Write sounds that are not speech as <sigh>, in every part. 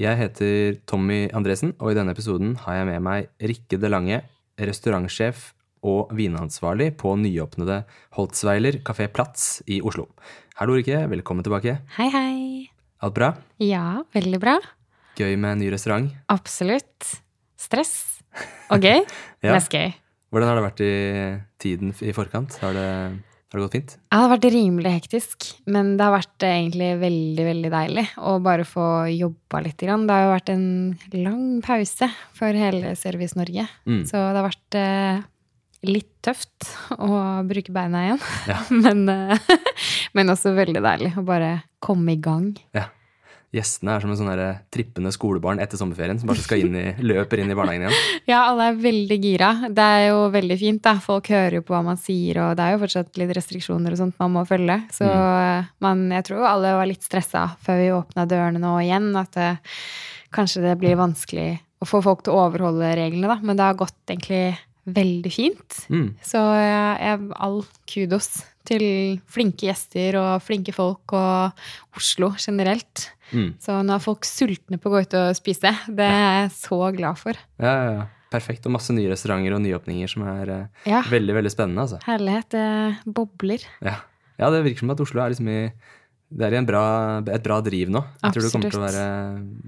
Jeg heter Tommy Andresen, og i denne episoden har jeg med meg Rikke De Lange, restaurantsjef og vinansvarlig på nyåpnede Holtzweiler kafé Platz i Oslo. Hallo, Rikke. Velkommen tilbake. Hei, hei. Alt bra? Ja, veldig bra. Gøy med ny restaurant. Absolutt. Stress og gøy. <laughs> Ja. Mest gøy. Hvordan har det vært i tiden i forkant? Har det, har det gått fint? Ja, Det har vært rimelig hektisk, men det har vært eh, egentlig veldig, veldig deilig å bare få jobba litt. grann. Det har jo vært en lang pause for hele Service Norge, Mm. så det har vært eh, litt tøft å bruke beina igjen. Ja. <laughs> men, eh, <laughs> men også veldig deilig å bare komme i gang. Ja. Gjestene er som en sånn trippende skolebarn etter sommerferien som bare skal inn i, <laughs> løper inn i barnehagen igjen. Ja, alle er veldig gira. Det er jo veldig fint, da. Folk hører jo på hva man sier, og det er jo fortsatt litt restriksjoner og sånt man må følge. Så Mm. man, jeg tror alle var litt stressa før vi åpna dørene nå igjen, at det, kanskje det blir vanskelig å få folk til å overholde reglene, da. Men det har gått egentlig veldig fint. Mm. Så jeg, jeg all kudos til flinke gjester og flinke folk og Oslo generelt. Mm. Så nå er folk sultne på å gå ut og spise. Det er jeg så glad for. Ja, ja, ja. Perfekt. Og masse nye restauranter og nyåpninger som er eh, Ja. veldig, veldig spennende, altså. Herlighet. Det bobler. Ja. ja, det virker som at Oslo er liksom i Det er bra, et bra driv nå. Jeg tror det kommer til å være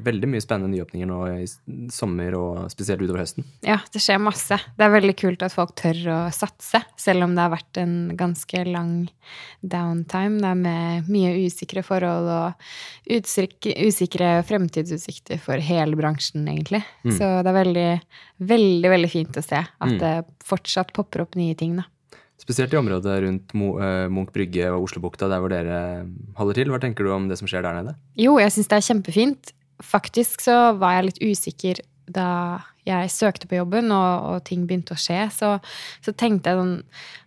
veldig mye spennende nyåpninger nå i sommer og spesielt utover høsten. Ja, det skjer masse. Det er veldig kult at folk tør å satse, selv om det har vært en ganske lang downtime. Det er med mye usikre forhold og usikre fremtidsutsikter for hele bransjen, egentlig. Mm. Så det er veldig, veldig, veldig fint å se at Mm. det fortsatt popper opp nye ting, da. Spesielt i området rundt eh, Munch brygge og Oslobukta, der hvor dere holder til. Hva tenker du om det som skjer der nede? Jo, jeg syns det er kjempefint. Faktisk så var jeg litt usikker da jeg søkte på jobben og, og ting begynte å skje. Så, så tenkte jeg sånn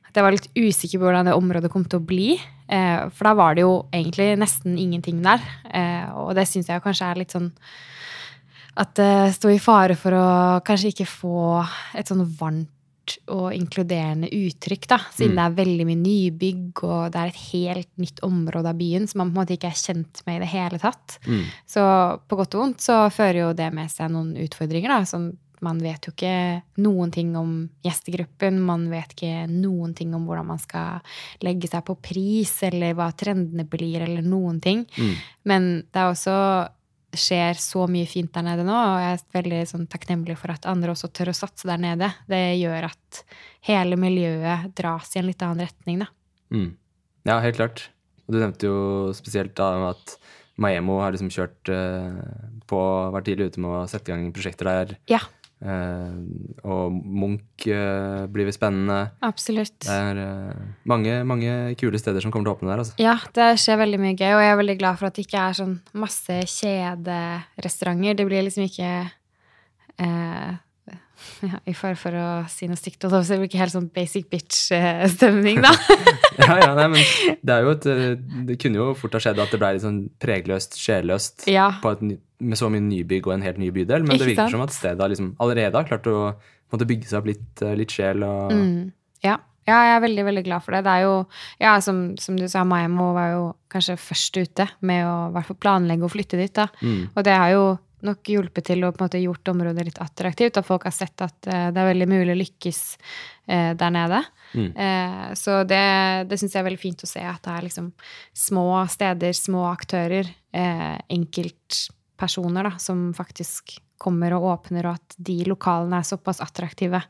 at jeg var litt usikker på hvordan det området kom til å bli. Eh, for da var det jo egentlig nesten ingenting der. Eh, og det syns jeg kanskje er litt sånn at det står i fare for å kanskje ikke få et sånn varmt og inkluderende uttrykk, da. Siden Mm. det er veldig mye nybygg, og det er et helt nytt område av byen som man på en måte ikke er kjent med i det hele tatt. Mm. Så på godt og vondt så fører jo det med seg noen utfordringer, da. Som man vet jo ikke noen ting om gjestegruppen, man vet ikke noen ting om hvordan man skal legge seg på pris, eller hva trendene blir, eller noen ting. Mm. Men det er også skjer så mye fint der nede nå, og jeg er veldig sånn, takknemlig for at andre også tør å satse der nede. Det gjør at hele miljøet dras i en litt annen retning, da. Mm. Ja, helt klart. Og du nevnte jo spesielt da at Maemo har liksom kjørt eh, på, vært tidlig ute med å sette i gang prosjekter der. Ja, Eh, og Munch uh, blir spennende. absolutt. Det er uh, mange, mange kule steder som kommer til å åpne der. Altså. Ja, det skjer veldig mye gøy, og jeg er veldig glad for at det ikke er sånn masse kjederestauranter. Det blir liksom ikke ja, I fare for å si noe stygt, og da blir det ikke helt sånn basic bitch-stemning, da. <laughs> ja, ja, nei, men det er jo et eh, Det kunne jo fort ha skjedd at det ble litt sånn pregløst, sjelløst Ja. med så mye nybygg og en helt ny bydel, men det virker sant? som at stedet liksom allerede har klart å måte bygge seg opp litt, eh, litt sjel og Mm, ja. ja, jeg er veldig, veldig glad for det. Det er jo, ja, som, som du sa, Maimo var jo kanskje først ute med å hvert fall planlegge å flytte dit, da. Mm. Og det har jo nok hjulpet til å på en måte gjort området litt attraktivt, at folk har sett at eh, det er veldig mulig å lykkes eh, der nede. Mm. Eh, så det, det syns jeg er veldig fint å se, at det er liksom små steder, små aktører, enkeltpersoner da, som faktisk kommer og åpner, og at de lokalene er såpass attraktive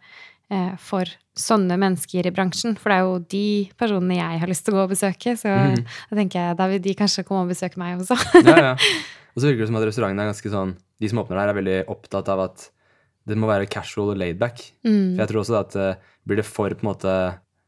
for sånne mennesker i bransjen. For det er jo de personene jeg har lyst til å gå og besøke, så mm. da tenker jeg da vil de kanskje komme og besøke meg også. ja, ja. <laughs> Og så virker det som at restaurantene er ganske sånn De som åpner der, er veldig opptatt av at det må være casual og laidback. Mm. For jeg tror også at uh, blir det for på en måte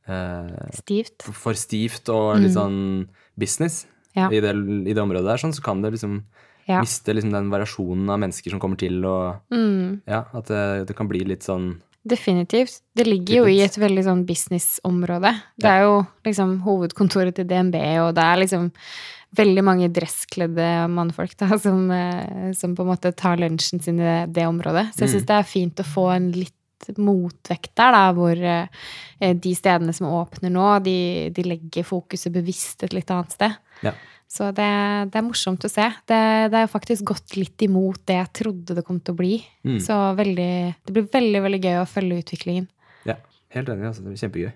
uh, Stivt. for stivt og litt sånn business Mm. Ja. i, det, i det området der, sånn, så kan det liksom Ja. Miste liksom den variasjonen av mennesker som kommer til, og Mm. ja, at det, det kan bli litt sånn Definitivt. Det ligger jo i et veldig sånn businessområde. Det er jo liksom hovedkontoret til DNB, og det er liksom veldig mange dresskledde mannfolk da, som, eh, som på en måte tar lunsjen sin i det, det området. Så jeg Mm. syns det er fint å få en litt motvekt der, da, hvor eh, de stedene som åpner nå, de, de legger fokuset bevisst et litt annet sted. Ja. Så det, det er morsomt å se. Det, det er faktisk gått litt imot det jeg trodde det kom til å bli. Mm. Så veldig, det blir veldig veldig gøy å følge utviklingen. Ja, helt enig. Altså. Det blir kjempegøy.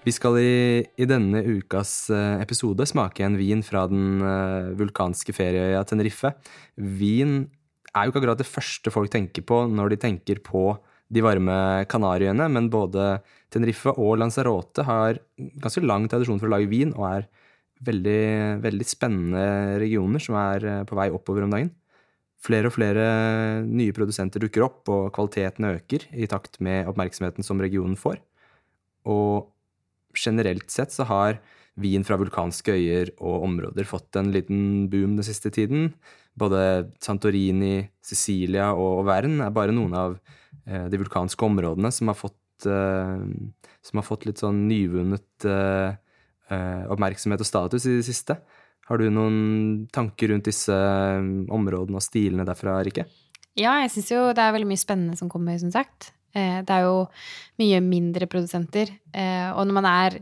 Vi skal i, i denne ukas eh, episode smake en vin fra den eh, vulkanske ferieøya Tenerife. Vin er jo ikke akkurat det første folk tenker på når de tenker på de varme Kanariøyene, men både Tenerife og Lanzarote har ganske lang tradisjon for å lage vin, og er veldig, veldig spennende regioner som er eh, på vei oppover om dagen. Flere og flere nye produsenter dukker opp, og kvaliteten øker i takt med oppmerksomheten som regionen får. Og generelt sett så har vin fra vulkanske øyer og områder fått en liten boom den siste tiden. Både Santorini, Sicilia og Vern er bare noen av eh, de vulkanske områdene som har fått, eh, som har fått litt sånn nyvunnet eh, oppmerksomhet og status i det siste. Har du noen tanker rundt disse områdene og stilene derfra, Rikke? Ja, jeg syns jo det er veldig mye spennende som kommer, som sagt. Eh, Det er jo mye mindre produsenter. eh, Og når man er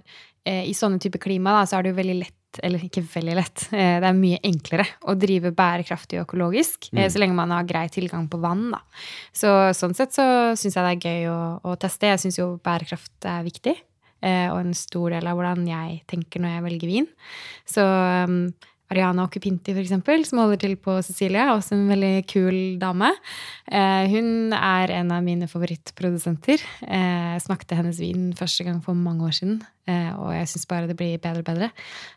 eh, i sånne typer klima, da, så er det jo veldig lett eller ikke veldig lett, <laughs> det er mye enklere å drive bærekraftig og økologisk, Mm. så lenge man har grei tilgang på vann, da. Så sånn sett så syns jeg det er gøy å, å teste. Jeg syns jo bærekraft er viktig, og en stor del av hvordan jeg tenker når jeg velger vin. Så um, Ariana Occupinti, eksempel, som holder til på Sicilia, også en veldig kul dame. Eh, hun er en av mine favorittprodusenter. Eh, jeg smakte hennes vin første gang for mange år siden, eh, og jeg syns bare det blir bedre og bedre.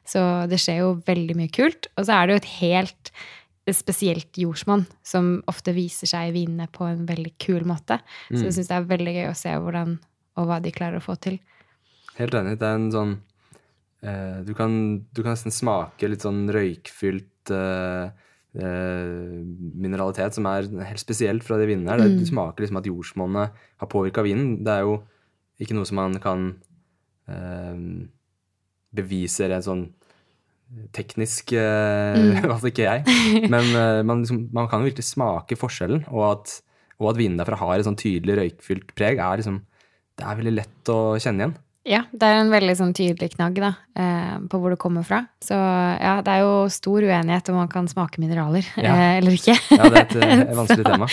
Så det skjer jo veldig mye kult. Og så er det jo et helt spesielt jordsmonn som ofte viser seg i vinene på en veldig kul måte. Så jeg syns det er veldig gøy å se hvordan og hva de klarer å få til. Helt enig. Det er en sånn eh, du, kan, du kan nesten smake litt sånn røykfylt eh, eh, mineralitet som er helt spesielt fra de vinene her. Det, du smaker liksom at jordsmonnet har påvirka vinen. Det er jo ikke noe som man kan eh, bevise rent sånn teknisk, eh, <laughs> i ikke jeg. Men man, liksom, man kan jo virkelig smake forskjellen, og at, og at vinen derfra har et sånn tydelig røykfylt preg, er liksom Det er veldig lett å kjenne igjen. Ja, det er en veldig sånn tydelig knagg da, eh, på hvor det kommer fra. Så ja, det er jo stor uenighet om man kan smake mineraler Ja. eh, eller ikke. Ja, det er et, eh, <laughs> et vanskelig tema.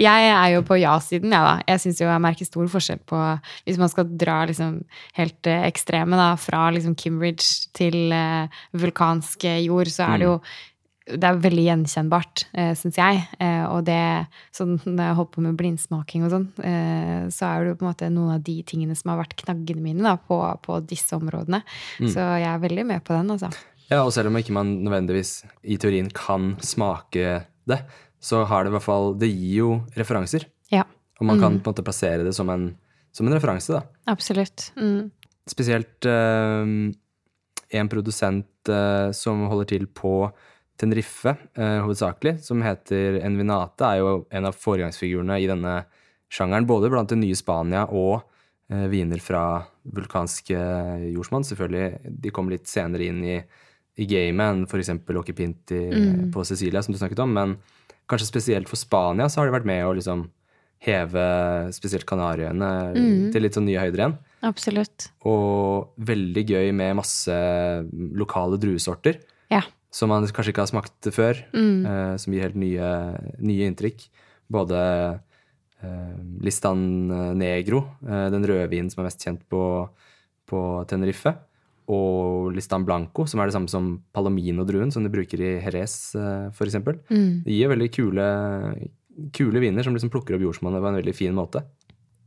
Jeg er jo på ja-siden, jeg da. Jeg syns jo jeg merker stor forskjell på Hvis man skal dra liksom helt eh, ekstreme, da, fra liksom Kimbridge til vulkansk jord, så er det jo det er veldig gjenkjennbart, eh, syns jeg. Eh, og det sånn når jeg holder på med blindsmaking og sånn, eh, så er det jo på en måte noen av de tingene som har vært knaggene mine da, på, på disse områdene. Så jeg er veldig med på den, altså. Ja, og selv om ikke man nødvendigvis i teorien kan smake det, så har det i hvert fall Det gir jo referanser. Ja, Og man kan på en måte plassere det som en, som en referanse, da. absolutt. Mm. Spesielt eh, en produsent eh, som holder til på Tenerife, eh, hovedsakelig, som heter Envinate, er jo en av foregangsfigurene i denne sjangeren, både blant det nye Spania og eh, viner fra vulkanske jordsmonn. Selvfølgelig, de kommer litt senere inn i, i gamet enn f.eks. Pinti Mm. på Sicilia, som du snakket om, men kanskje spesielt for Spania så har de vært med å liksom heve spesielt Kanariøyene Mm. til litt sånn nye høyder igjen. Absolutt. Og veldig gøy med masse lokale druesorter Ja. Som man kanskje ikke har smakt før, Mm. eh, som gir helt nye, nye inntrykk. Både eh, Listan Negro, eh, den rødvinen som er mest kjent på, på Tenerife, og Listan Blanco, som er det samme som Palomino-druen, som de bruker i Jerez, eh, for eksempel. Mm. Det gir veldig kule, kule viner som liksom plukker opp jordsmonnet på en veldig fin måte.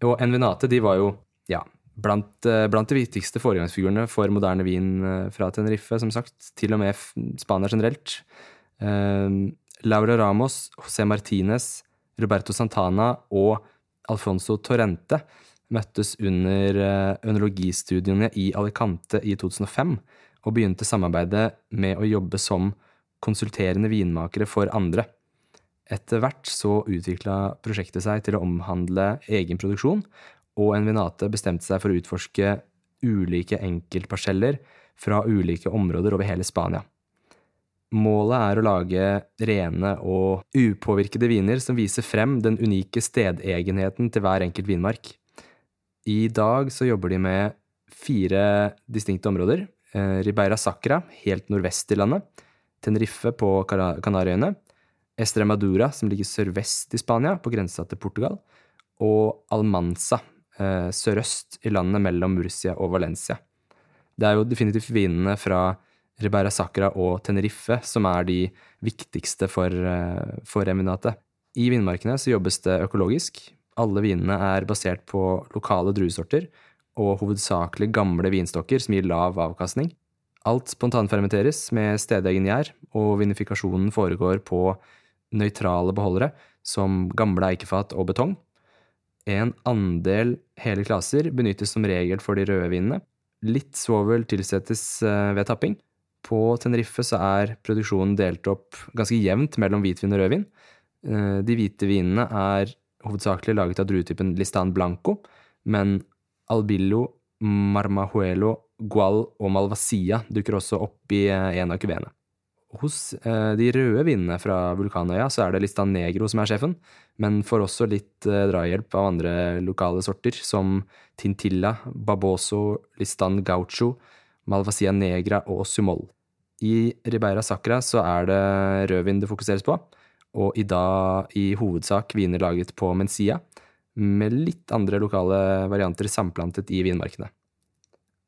Og Envinate de var jo ja, blant, eh, blant de viktigste foregangsfigurene for moderne vin eh, fra Tenerife, som sagt. Til og med Spania generelt. Eh, Laura Ramos, José Martinez, Roberto Santana og Alfonso Torrente møttes under ønologistudiene i Alicante i 2005. og begynte samarbeidet med å jobbe som konsulterende vinmakere for andre. Etter hvert så utvikla prosjektet seg til å omhandle egen produksjon, og Envinate bestemte seg for å utforske ulike enkeltparseller fra ulike områder over hele Spania. Målet er å lage rene og upåvirkede viner som viser frem den unike stedegenheten til hver enkelt vinmark. I dag så jobber de med fire distinkte områder. Eh, Ribeira Sacra, helt nordvest i landet. Tenerife på Kanariøyene. Estremadura, som ligger sørvest i Spania, på grensa til Portugal. Og Almanza, eh, sørøst i landet mellom Murcia og Valencia. Det er jo definitivt vinene fra Ribera Sacra og Tenerife som er de viktigste for, eh, for Eminatet. I vinmarkene så jobbes det økologisk. Alle vinene er basert på lokale druesorter og hovedsakelig gamle vinstokker som gir lav avkastning. Alt spontanfermenteres med stedegen gjær, og vinifikasjonen foregår på nøytrale beholdere som gamle eikefat og betong. En andel hele klaser benyttes som regel for de røde vinene. Litt svovel tilsettes eh, ved tapping. På Tenerife så er produksjonen delt opp ganske jevnt mellom hvitvin og rødvin. Eh, De hvite vinene er hovedsakelig laget av druetypen Listan Blanco, men Albillo, Marmahuelo, Gual og Malvasia dukker også opp i eh, en av kuveene. Hos eh, de røde vinene fra Vulkanøya så er det Listan Negro som er sjefen, men får også litt eh, drahjelp av andre lokale sorter, som Tintilla, Baboso, Listan Gaucho, Malvasia Negra og Sumol. I Ribeira Sacra så er det rødvin det fokuseres på, og i dag i hovedsak viner laget på Mencia, med litt andre lokale varianter samplantet i vinmarkene.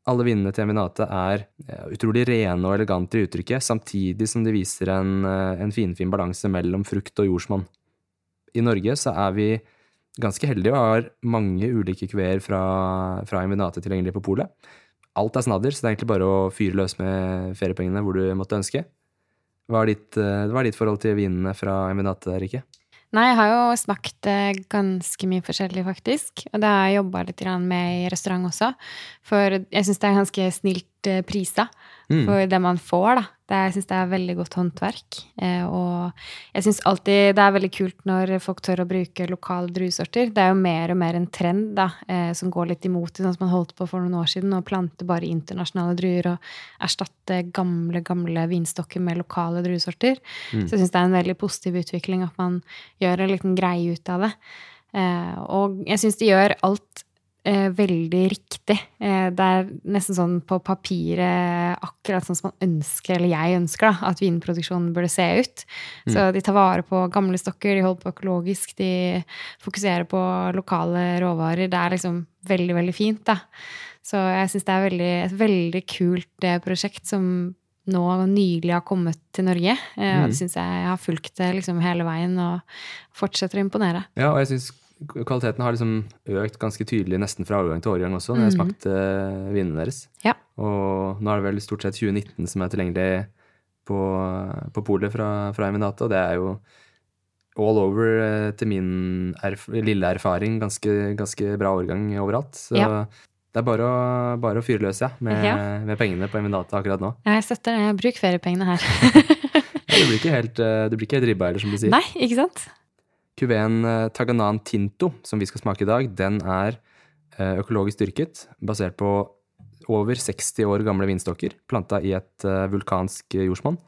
Alle vinene til Eminate er eh, utrolig rene og elegante i uttrykket, samtidig som de viser en, eh, en finfin balanse mellom frukt og jordsmonn. I Norge så er vi ganske heldige og har mange ulike kuveer fra, fra Eminate tilgjengelig på polet. Alt er snadder, så det er egentlig bare å fyre løs med feriepengene hvor du måtte ønske. Hva er ditt, eh, hva er ditt forhold til vinene fra Eminate, Rikke? Nei, jeg har jo smakt eh, ganske mye forskjellig, faktisk. Og det har jeg jobba litt med i restaurant også. For jeg syns det er ganske snilt eh, prisa Mm. for det man får, da. Det, jeg syns det er veldig godt håndverk. Eh, og jeg syns alltid det er veldig kult når folk tør å bruke lokale druesorter. Det er jo mer og mer en trend da, eh, som går litt imot det, sånn som man holdt på for noen år siden, å plante bare internasjonale druer og erstatte gamle, gamle vinstokker med lokale druesorter. Mm. Så jeg syns det er en veldig positiv utvikling at man gjør en liten greie ut av det. Eh, og jeg syns de gjør alt eh, veldig riktig. Eh, det er nesten sånn på papiret akkurat sånn som man ønsker, eller jeg ønsker, da, at vinproduksjonen burde se ut. Så de tar vare på gamle stokker, de holder på økologisk, de fokuserer på lokale råvarer. Det er liksom veldig, veldig fint, da. Så jeg syns det er veldig, et veldig kult eh, prosjekt som nå nylig har kommet til Norge. Eh, og Mm. det syns jeg jeg har fulgt det liksom hele veien og fortsetter å imponere. Ja, og jeg syns kvaliteten har liksom økt ganske tydelig nesten fra årgang til årgang også, når jeg smakte eh, vinene deres. Ja. Og nå er det vel stort sett 2019 som er tilgjengelig på, på polet fra, fra Eminata, og det er jo all over eh, til min erf lille erfaring ganske, ganske bra årgang overalt. Så Ja. det er bare å, bare å fyre løs, ja, med, Ja. med pengene på Eminata akkurat nå. Jeg støtter det. Bruk feriepengene her. Du blir ikke helt, eh, du blir ikke helt ribba heller, som du sier. Nei, ikke sant? Kuveen eh, Taganan Tinto, som vi skal smake i dag, den er eh, økologisk dyrket, basert på over 60 år gamle vinstokker, planta i et eh, vulkansk jordsmonn.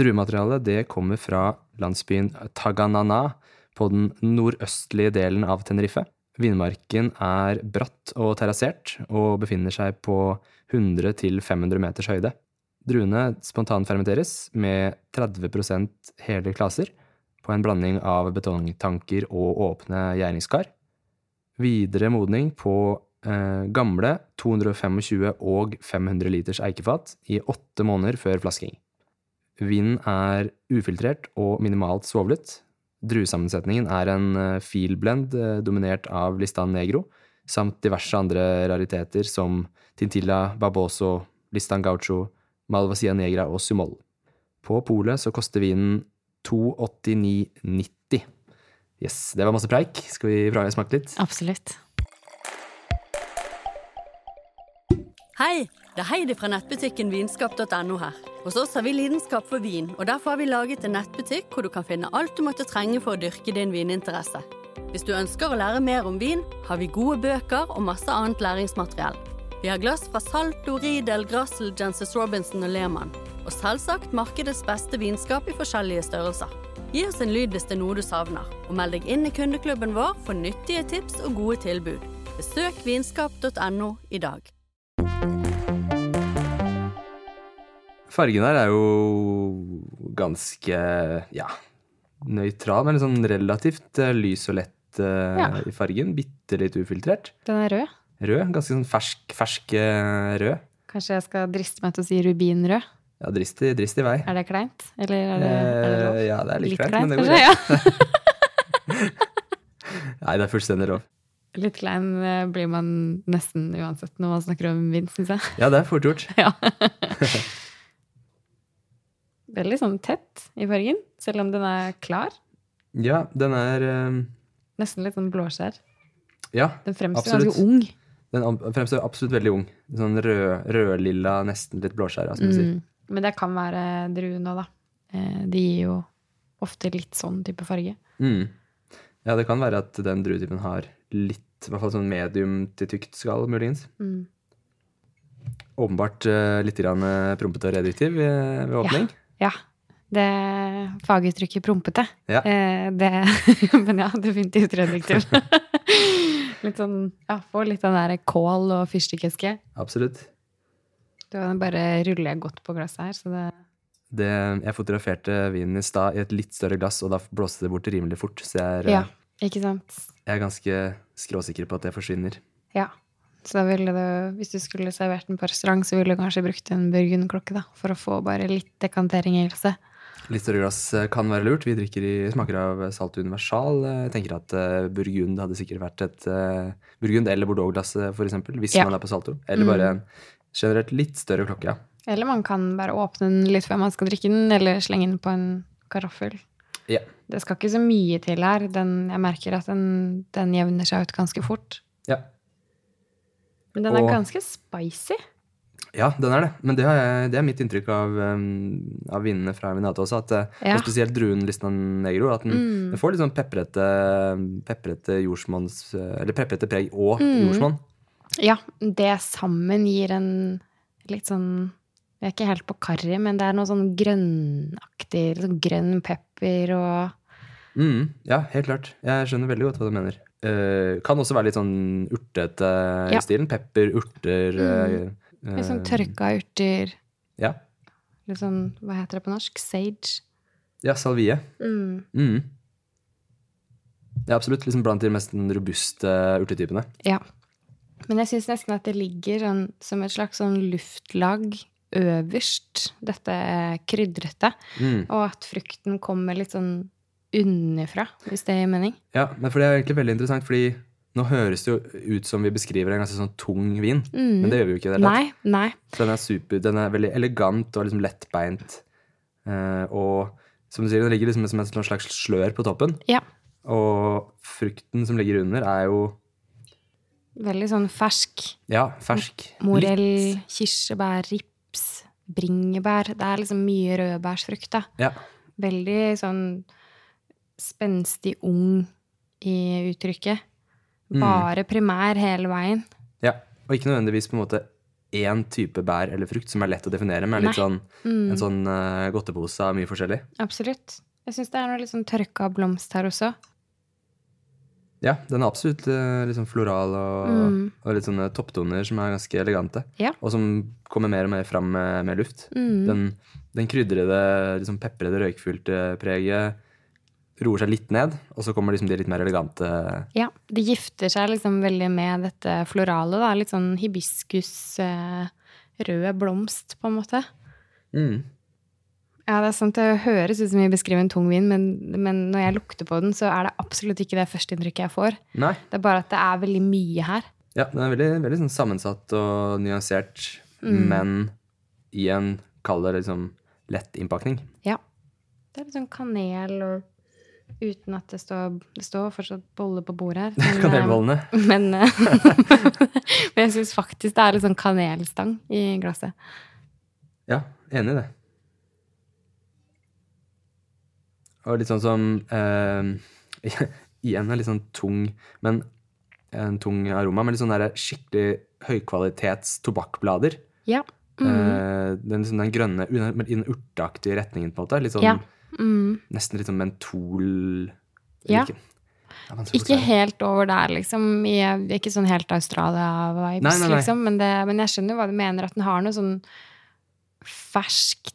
Druematerialet det kommer fra landsbyen Taganana på den nordøstlige delen av Tenerife. Vindmarken er bratt og terrassert, og befinner seg på 100-500 meters høyde. Druene spontanfermenteres med 30 hele klaser på en blanding av betongtanker og åpne gjæringskar. Videre modning på eh, gamle 225 og 500 liters eikefat i åtte måneder før flasking. Vinen er ufiltrert og minimalt svovlet. Druesammensetningen er en eh, filblend eh, dominert av Listan Negro, samt diverse andre rariteter som Tintilla, Baboso, Listan Gaucho, Malvasia Negra og Sumol. På polet koster vinen 289,90. Yes, det var masse preik. Skal vi smake litt? Absolutt. Hei! Det er Heidi fra nettbutikken vinskap.no her. Hos oss har vi lidenskap for vin, og derfor har vi laget en nettbutikk hvor du kan finne alt du måtte trenge for å dyrke din vininteresse. Hvis du ønsker å lære mer om vin, har vi gode bøker og masse annet læringsmateriell. Vi har glass fra Salto, Riedel, Grassel, Jensis Robinson og Lehmann. Og selvsagt markedets beste vinskap i forskjellige størrelser. Gi oss en lyd hvis det er noe du savner, og meld deg inn i kundeklubben vår for nyttige tips og gode tilbud. Besøk vinskap.no i dag. Fargen her er jo ganske ja, nøytral, men sånn relativt eh, lys og lett uh, Ja. i fargen. Bitte litt ufiltrert. Den er rød. Rød. Ganske sånn fersk, fersk uh, rød. Kanskje jeg skal driste meg til å si rubinrød? Ja, dristig, dristig vei. Er det kleint? Eller er det, er det lov? Eh, ja, det er litt, Litt kleint, men det går greit. Ja. <laughs> Nei, det er fullstendig lov. <laughs> Litt klein eh, blir man nesten uansett når man snakker om vind, syns jeg. Ja, det er fort gjort. <laughs> Ja. Veldig sånn tett i fargen, selv om den er klar. Ja, den er eh, Nesten litt sånn blåskjær. Ja, Den fremstår Absolutt. ganske ung. den fremstår absolutt veldig ung. Sånn rød, rødlilla, nesten litt blåskjæra, som du sier. Men det kan være druene òg, da. Eh, De gir jo ofte litt sånn type farge. Mm. Ja, det kan være at den druetypen har litt, i hvert fall sånn medium til tykt skall, muligens. Mm. Åpenbart uh, litt grann, eh, prompete og reduktiv eh, ved åpning. Ja. Det faguttrykket prompete. Ja. Eh, det <laughs> Men ja, definitivt reduktiv. <laughs> litt sånn Ja, få litt den der kål og fyrstikkeske. Absolutt. Da bare ruller godt på glasset her, så det Det, jeg fotograferte vinen i stad i et litt større glass, og da blåste det bort rimelig fort. Så jeg er, Ja, eh, jeg er ganske skråsikker på at det forsvinner. Ja. Så du, hvis du skulle servert den på restaurant, så ville du kanskje brukt en burgundklokke, da, for å få bare litt dekantering i glasset. Litt større glass eh, kan være lurt. Vi drikker i, smaker av Salt Universal. Eh, Jeg tenker at Burgund hadde sikkert vært et Burgund eller Bordeaux-glass, f.eks., hvis Ja. man er på Salto. Eller Mm. bare en generelt litt større klokke. ja. Eller man kan bare åpne den litt før man skal drikke den, eller slenge den på en karaffel. Ja. Det skal ikke så mye til her. Den, jeg merker at den, den jevner seg ut ganske fort. Ja. Men den er Og- ganske spicy. Ja, den er det. Men det, har jeg, det er mitt inntrykk av, av vinene fra Vinate også. At, eh, Ja. og spesielt druen Listan Negro. At den, Mm. den får litt sånn peprete, peprete jordsmonns Eller peprete preg og Mm. jordsmonn. Ja, det sammen gir en litt sånn Vi er ikke helt på karri, men det er noe sånn grønnaktig. Sånn grønn pepper og Mm, ja, helt klart. Jeg skjønner veldig godt hva du mener. Uh, kan også være litt sånn urtete i Ja. stilen. Pepper, urter Mm. uh, litt sånn eh, tørka urter. Ja. Litt sånn, hva heter det på norsk? Sage. ja, salvie. Mm. Mm. Ja, absolutt. Liksom blant de mest robuste urtetypene. Ja. Men jeg syns nesten at det ligger sånn, som et slags sånn luftlag øverst, dette krydrete. Mm. Og at frukten kommer litt sånn underfra, hvis det gir mening. Ja, men for det er egentlig veldig interessant, fordi nå høres det jo ut som vi beskriver en ganske sånn tung vin. Mm. Men det gjør vi jo ikke det nei. Nei, Så Den er super, den er veldig elegant og liksom lettbeint. Eh, og som du sier, den ligger liksom som et slags slør på toppen. Ja. Og frukten som ligger under, er jo Veldig sånn fersk. ja, fersk. Morell, Litt- kirsebær, rips, bringebær. Det er liksom mye rødbærsfrukt, da. Ja. Veldig sånn spenstig ung i uttrykket. Mm. Bare primær hele veien. ja. Og ikke nødvendigvis på en måte én type bær eller frukt som er lett å definere, men litt sånn, Mm, en sånn uh, godtepose av mye forskjellig. absolutt. Jeg syns det er noe litt sånn tørka blomst her også. Ja, den er absolutt eh, litt sånn floral og, Mm. og litt sånne topptoner som er ganske elegante. Ja. Og som kommer mer og mer fram med, med luft. Mm. Den, den krydrede, liksom peprede, røykfylte preget roer seg litt ned, og så kommer liksom de litt mer elegante Ja, det gifter seg liksom veldig med dette florale, da. Litt sånn hibiskus, eh, rød blomst, på en måte. mm. Ja, det er sant. Det høres ut som vi beskriver en tung vin, men, men når jeg lukter på den, så er det absolutt ikke det førsteinntrykket jeg får. Nei. Det er bare at det er veldig mye her. Ja, den er veldig, veldig sånn sammensatt og nyansert, Mm. men i en, kall det liksom, lett innpakning. Ja. Det er litt sånn kanel og uten at det står Det står fortsatt boller på bordet her. <laughs> <laughs> men, eh, Kanelbollene. Men, eh, men jeg syns faktisk det er litt sånn kanelstang i glasset. Ja, enig i det. Og litt sånn som eh, <laughs> Igjen er litt sånn tung, men en tung aroma, men litt sånn der skikkelig høykvalitets tobakkblader. Ja. Eh, den, liksom den grønne, i den urteaktige retningen, på en måte. Litt sånn, Ja. Mm. Nesten litt sånn mentol Ja. Ikke, helt over der, liksom. I, ikke sånn helt Australia-vibes, liksom. Men, det, men jeg skjønner hva du mener, at den har noe sånn ferskt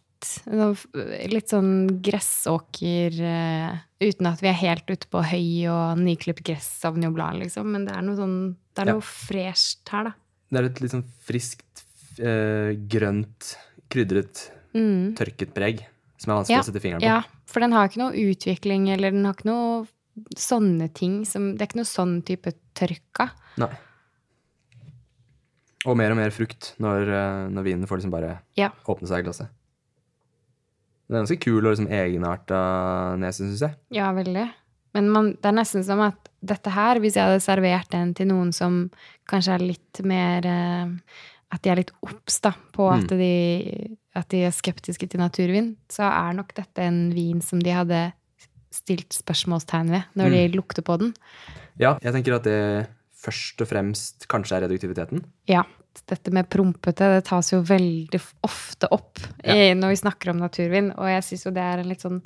Litt sånn gressåker eh, Uten at vi er helt ute på høy og nyklipt gress av blad, liksom. Men det er noe sånn Det er Ja. noe fresht her, da. Det er et litt sånn friskt, eh, grønt, krydret, Mm. tørket preg som er vanskelig Ja, å sette fingeren på. Ja, for den har ikke noe utvikling, eller den har ikke noe sånne ting som Det er ikke noe sånn type tørka. Nei. Og mer og mer frukt når, eh, når vinen får liksom bare Ja. åpne seg i glasset. Den er ganske kul og liksom egenarta nese, syns jeg. Ja, veldig. Men man, det er nesten som at dette her, hvis jeg hadde servert den til noen som kanskje er litt mer eh, At de er litt obs på Mm. at, de, at de er skeptiske til naturvin, så er nok dette en vin som de hadde stilt spørsmålstegn ved når de Mm. lukter på den. Ja, jeg tenker at det først og fremst kanskje er reduktiviteten. Ja, dette med prompete, det tas jo veldig ofte opp i, når vi snakker om naturvin, og jeg syns jo det er en litt sånn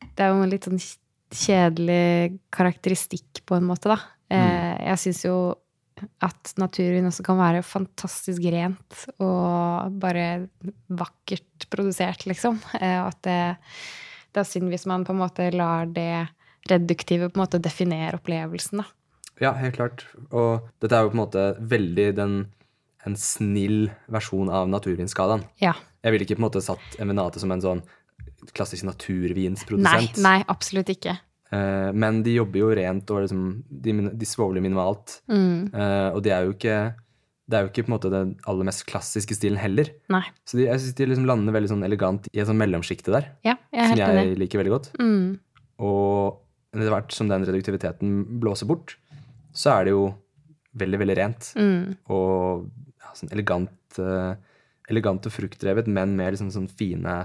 Det er jo en litt sånn kjedelig karakteristikk på en måte, da. Eh, jeg syns jo at naturvin også kan være fantastisk rent og bare vakkert produsert, liksom. Eh, og at det, det er synd hvis man på en måte lar det reduktive på en måte definere opplevelsen, da. Ja, helt klart. Og dette er jo på en måte veldig den, en snill versjon av naturvinskalaen. Ja. Jeg ville ikke på en måte satt Eminate som en sånn klassisk naturvinsprodusent. nei, nei, absolutt ikke. Uh, men de jobber jo rent, og liksom, de, de svovler minimalt. Mm. Uh, og det er jo ikke det er jo ikke på en måte den aller mest klassiske stilen heller. Nei. Så de, jeg syns de liksom lander veldig sånn elegant i et sånn mellomsjikte der, Ja, jeg som jeg liker veldig godt. Mm. Og etter hvert som den reduktiviteten blåser bort, så er det jo veldig, veldig rent. Mm. Og sånn elegant, eh, elegant og fruktdrevet, men med liksom sånn fine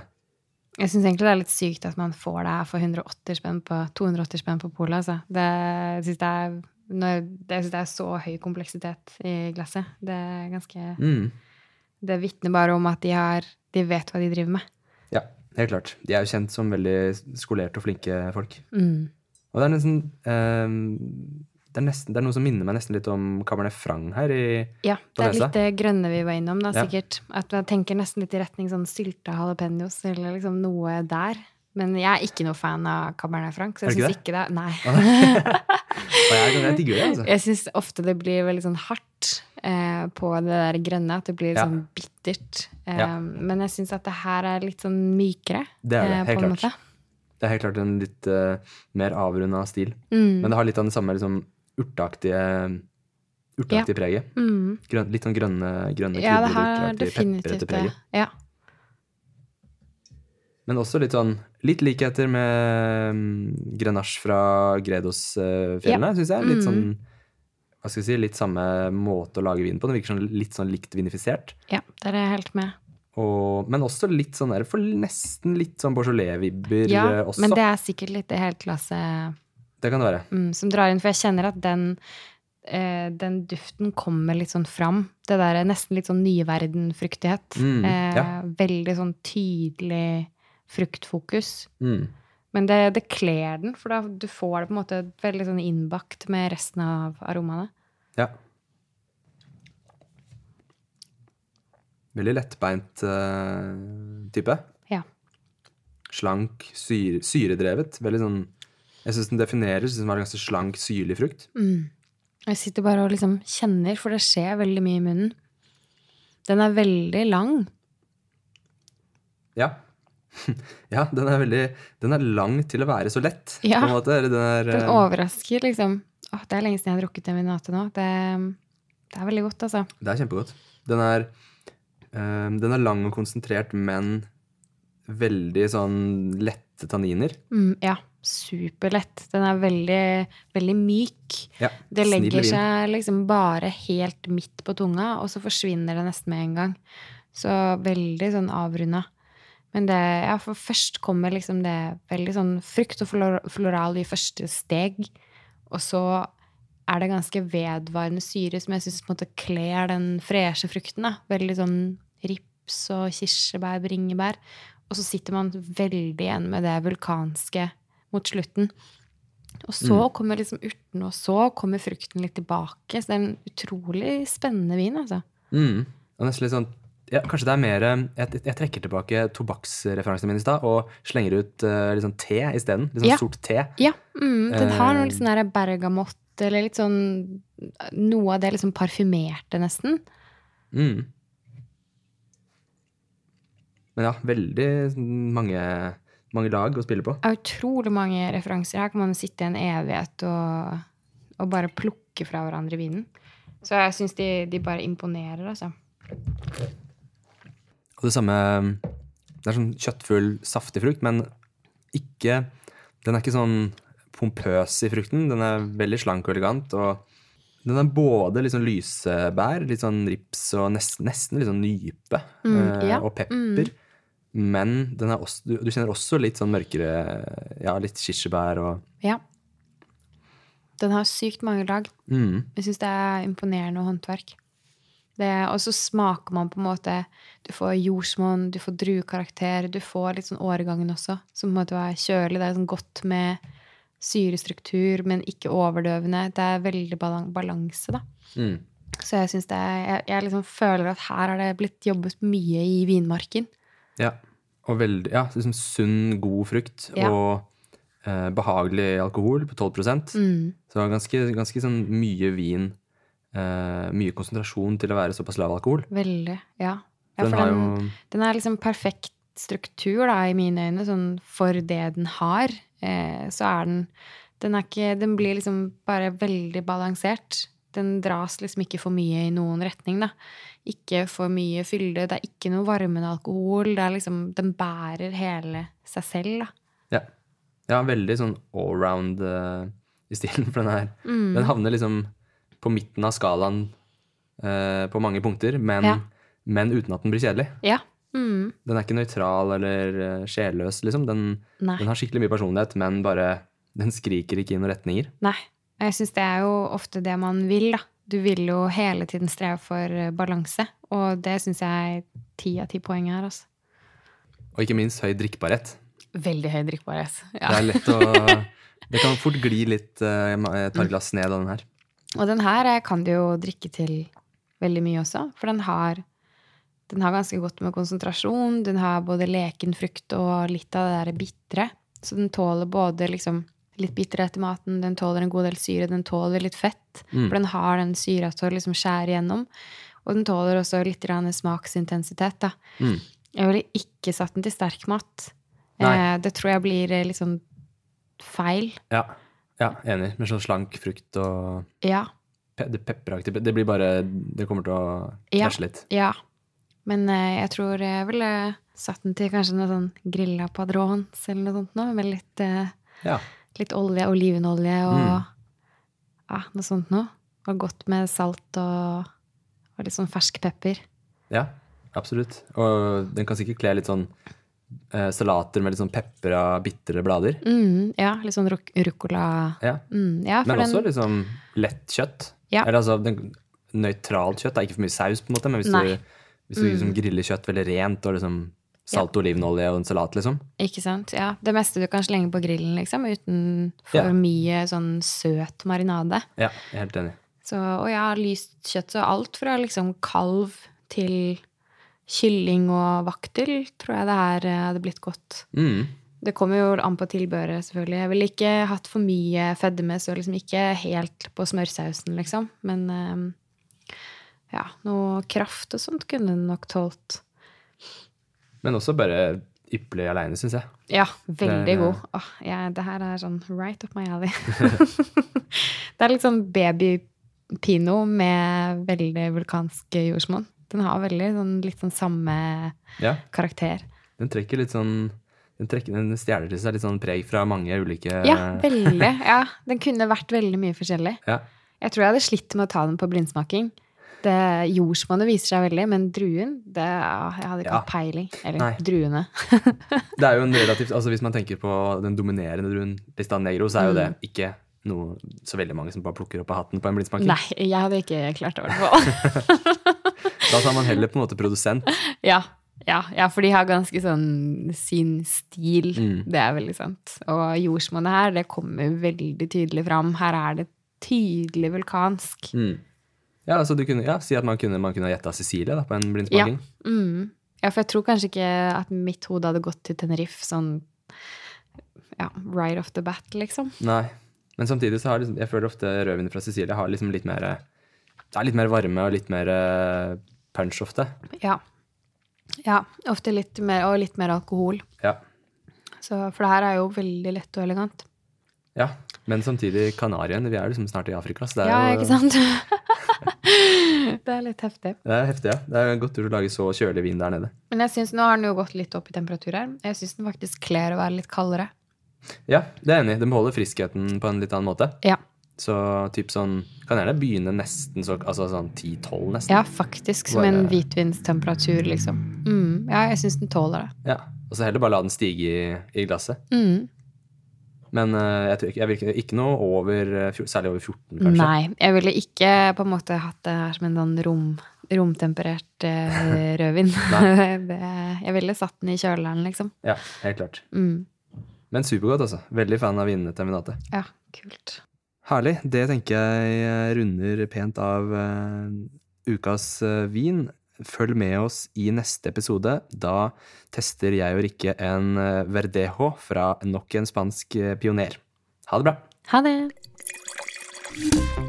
Jeg syns egentlig det er litt sykt at man får det her for 180 spenn på 280 spenn på polet, altså. Det, jeg syns det det, det er så høy kompleksitet i glasset. Det er ganske mm, Det vitner bare om at de har De vet hva de driver med. Ja, helt klart. De er jo kjent som veldig skolerte og flinke folk. Mm. Og det er nesten eh, det, er nesten, det er noe som minner meg nesten litt om Cabernet Franc her i Ja, det er litt det grønne vi var innom, da, Ja. sikkert. At jeg tenker nesten litt i retning sånn sylta jalapeños, eller liksom noe der. Men jeg er ikke noe fan av Cabernet Franc, så jeg syns ikke det. Nei. Jeg, <laughs> jeg digger det, altså. Jeg syns ofte det blir veldig sånn hardt eh, på det der grønne. At det blir Ja. sånn bittert. Eh, Ja. Men jeg syns at det her er litt sånn mykere. Det er det, eh, helt klart. måte. Det er helt klart en litt uh, mer avrunda stil. Mm. Men det har litt av det samme liksom, urteaktige urteaktige preget. Mm. Grøn, litt sånn grønne, grønne Ja, det krydder, har definitivt det. Ja. Men også litt sånn litt likheter med mm, Grenache fra Gredos-fjellene, Ja. syns jeg. Litt Mm. sånn hva skal vi si, litt samme måte å lage vin på. Det virker sånn, litt sånn likt vinifisert. ja, der er jeg helt med. Og, men også litt sånn der, for nesten litt sånn Beaujolais-vibber Ja, eh, også. men det er sikkert litt det heltglasset Det kan det være. mm, som drar inn. For jeg kjenner at den, eh, den duften kommer litt sånn fram. Det der er nesten litt sånn nyverden-fruktighet. Mm, eh, ja. Veldig sånn tydelig fruktfokus. Mm. Men det, det kler den, for da du får det på en måte veldig sånn innbakt med resten av aromaene. Ja. Veldig lettbeint uh, type. Ja. Slank, syre, syredrevet. Veldig sånn Jeg syns den defineres som en ganske slank, syrlig frukt. Mm. Jeg sitter bare og liksom kjenner, for det skjer veldig mye i munnen. Den er veldig lang. Ja. <laughs> ja, den er veldig Den er lang til å være så lett, Ja. på en måte. Den er Den eh, overrasker, liksom. Åh, det er lenge siden jeg har drukket en vinate nå. Det, det er veldig godt, altså. Det er kjempegodt. Den er, eh, den er lang og konsentrert, men veldig sånn lette tanniner. Mm, ja. Superlett. Den er veldig, veldig myk. Ja, Det legger seg liksom bare helt midt på tunga, og så forsvinner det nesten med en gang. Så veldig sånn avrunda. Men det, ja, for først kommer liksom det veldig sånn frukt og floral i første steg. Og så er det ganske vedvarende syre som jeg syns kler den freshe frukten. da. Veldig sånn rips og kirsebær, bringebær. Og så sitter man veldig igjen med det vulkanske mot slutten. Og så kommer liksom urtene, og så kommer frukten litt tilbake. Så det er en utrolig spennende vin, altså. Mm. Og nesten litt sånn ja, Kanskje det er mer eh, Jeg, jeg trekker tilbake tobakksreferansene min i stad og slenger ut uh, litt sånn te isteden. Litt sånn Ja. sort te. Ja, mm, den har noe Eh. litt sånn der bergamott, eller litt sånn Noe av det liksom parfymerte, nesten. Mm. Men ja, veldig mange, mange lag å spille på. Det er utrolig mange referanser. Her kan man sitte en evighet og, og bare plukke fra hverandre vinen. Så jeg syns de, de bare imponerer, altså. Og det samme Det er sånn kjøttfull, saftig frukt, men ikke Den er ikke sånn pompøs i frukten. Den er veldig slank og elegant. og den er både litt sånn lysebær, litt sånn rips og nesten, nesten litt sånn nype Mm, eh, ja, og pepper. Men den også, du, du kjenner også litt sånn mørkere Ja, litt kirsebær og Ja. Den har sykt mange lag. mm, Jeg syns det er imponerende håndverk. Det, og så smaker man på en måte Du får jordsmonn, du får druekarakter, du får litt sånn årgangen også, som på en måte er kjølig. Det er sånn godt med syrestruktur, men ikke overdøvende. Det er veldig balan balanse, da. mm. Så jeg syns det er Jeg, jeg liksom føler at her har det blitt jobbet mye i vinmarken. Ja. Og veldig Ja, liksom sunn, god frukt. Ja. Og eh, behagelig alkohol på 12 Mm. Så ganske, ganske sånn mye vin. eh, mye konsentrasjon til å være såpass lav alkohol. Veldig. Ja. ja Den den, jo Den er liksom perfekt struktur, da, i mine øyne, sånn for det den har. Eh, så er den den, ikke, den blir liksom bare veldig balansert. Den dras liksom ikke for mye i noen retning, da. Ikke for mye fylde. Det er ikke noe varmende alkohol. Det er liksom, den bærer hele seg selv, da. Ja, ja veldig sånn allround uh, i stilen. For den her Mm. Den havner liksom på midten av skalaen uh, på mange punkter, men, Ja. men uten at den blir kjedelig. Ja. Mm. Den er ikke nøytral eller uh, sjelløs, liksom. Den, den har skikkelig mye personlighet, men bare Den skriker ikke i noen retninger. Nei. Jeg syns det er jo ofte det man vil, da. Du vil jo hele tiden streve for eh, balanse, og det syns jeg er ti av ti poeng her, altså. Og ikke minst høy drikkbarhet. Veldig høy drikkbarhet. Ja. Det er lett å <laughs> Det kan fort gli litt Jeg et glass ned av den her. Og den her eh, kan du jo drikke til veldig mye også, for den har, den har ganske godt med konsentrasjon. Den har både leken frukt og litt av det der bitre. Så den tåler både liksom litt bitterhet i maten, den tåler en god del syre, den tåler litt fett. Mm. For den har den syra til å liksom skjære igjennom. Og den tåler også litt smaksintensitet, da. Mm. Jeg ville ikke satt den til sterk mat. Nei. Eh, det tror jeg blir eh, litt sånn feil. Ja, ja, enig. Med sånn slank frukt og Ja. pe det pepperaktige Det blir bare Det kommer til å Ja. litt. Ja. Men eh, jeg tror jeg ville satt den til kanskje noe sånn grilla padrons eller noe sånt noe, med litt, eh, Ja. Litt olje, olivenolje og Mm. ja, noe sånt noe. Og godt med salt og, og litt sånn fersk pepper. Ja, absolutt. Og den kan sikkert kle litt sånn eh, salater med litt sånn pepra, bitre blader. Mm, ja, litt sånn ruc ruccola. Ja. Mm, ja, Men også den, liksom lett kjøtt. Ja. Eller altså den, nøytralt kjøtt. Det er ikke for mye saus, på en måte, men hvis Nei. Mm. du, hvis du liksom griller kjøtt veldig rent og liksom salt olivenolje og en salat, liksom. Ikke sant? Ja, det meste du kan slenge på grillen, liksom, uten for Ja. mye sånn søt marinade. Ja, jeg er helt enig. Så, og ja, lyst kjøtt så alt fra liksom kalv til kylling og vaktel, tror jeg det her eh, hadde blitt godt. Mm. Det kommer jo an på tilbehøret, selvfølgelig. Jeg ville ikke hatt for mye fedme, så liksom ikke helt på smørsausen, liksom. Men eh, ja, noe kraft og sånt kunne den nok tålt. Men også bare ypperlig aleine, syns jeg. Ja, veldig Det- god. Åh, ja, det her er sånn right up my alley. <laughs> det er litt sånn babypino med veldig vulkansk jordsmonn. Den har veldig sånn, litt sånn samme Ja. karakter. Den trekker litt sånn Den, trekker, den stjeler til seg litt sånn preg fra mange ulike Ja, veldig. Ja, den kunne vært veldig mye forskjellig. Ja. Jeg tror jeg hadde slitt med å ta den på blindsmaking. Det Jordsmonnet viser seg veldig, men druen det, Jeg hadde ikke Ja. peiling. Eller Nei. druene. <laughs> Det er jo en relativt, altså Hvis man tenker på den dominerende druen Lista Negro, så er jo det Mm. ikke noe så veldig mange som bare plukker opp av hatten på en blindsmaking. Nei, jeg hadde ikke klart det, i hvert fall. <laughs> Da tar man heller på en måte produsent. <laughs> ja, ja, ja, for de har ganske sånn sin stil. Mm. Det er veldig sant. Og jordsmonnet her, det kommer veldig tydelig fram. Her er det tydelig vulkansk. Mm. Ja, altså du kunne, ja, Si at man kunne, man kunne gjetta Cecilie da, på en blindsmaking. Mm. Ja, for jeg tror kanskje ikke at mitt hode hadde gått til Tenerife sånn ja, right off the bat, liksom. Nei. Men samtidig så har liksom, jeg føler ofte rødvin fra Cecilie har liksom litt mer Det er litt mer varme og litt mer eh, punch ofte. Ja. Ja, ofte litt mer, og litt mer alkohol. Ja. Så, for det her er jo veldig lett og elegant. ja. Men samtidig Kanarien. Vi er liksom snart i Afrika, så det er Ja, jo ikke sant? <laughs> det er litt heftig. Det er heftig, ja. Det er godt å lage så kjølig vin der nede. Men jeg synes, nå har den jo gått litt opp i temperatur her. Jeg syns den faktisk kler å være litt kaldere. Ja, det er enig. Den beholder friskheten på en litt annen måte. Ja, Så typ sånn Kan gjerne begynne nesten så Altså sånn 10-12, nesten. ja faktisk. Som en hvitvinstemperatur, liksom. Mm, ja, jeg syns den tåler det. Ja. Og så heller bare la den stige i, i glasset. Mm. Men eh, jeg tror ikke, jeg vil ikke noe over eh, Særlig over 14, kanskje. Nei, jeg ville ikke på en måte hatt det her som en sånn rom, romtemperert eh, <laughs> rødvin. <laughs> jeg ville satt den i kjøleren, liksom. Ja, helt klart. Mm. Men supergodt, altså. Veldig fan av vinene til Minate. Ja, kult. Herlig. Det tenker jeg runder pent av ukas vin. Følg med oss i neste episode. Da tester jeg og Rikke en eh, Verdejo fra nok en spansk eh, pioner. Ha det bra. Ha det!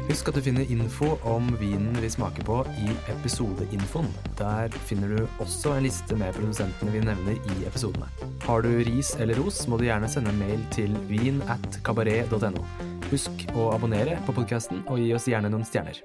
Husk at du finner info om vinen vi smaker på i episodeinfoen. Der finner du også en liste med produsentene vi nevner i episodene. Har du ris eller ros, må du gjerne sende en mail til vin at kabaret.no. Husk å abonnere på podkasten, og gi oss gjerne noen stjerner.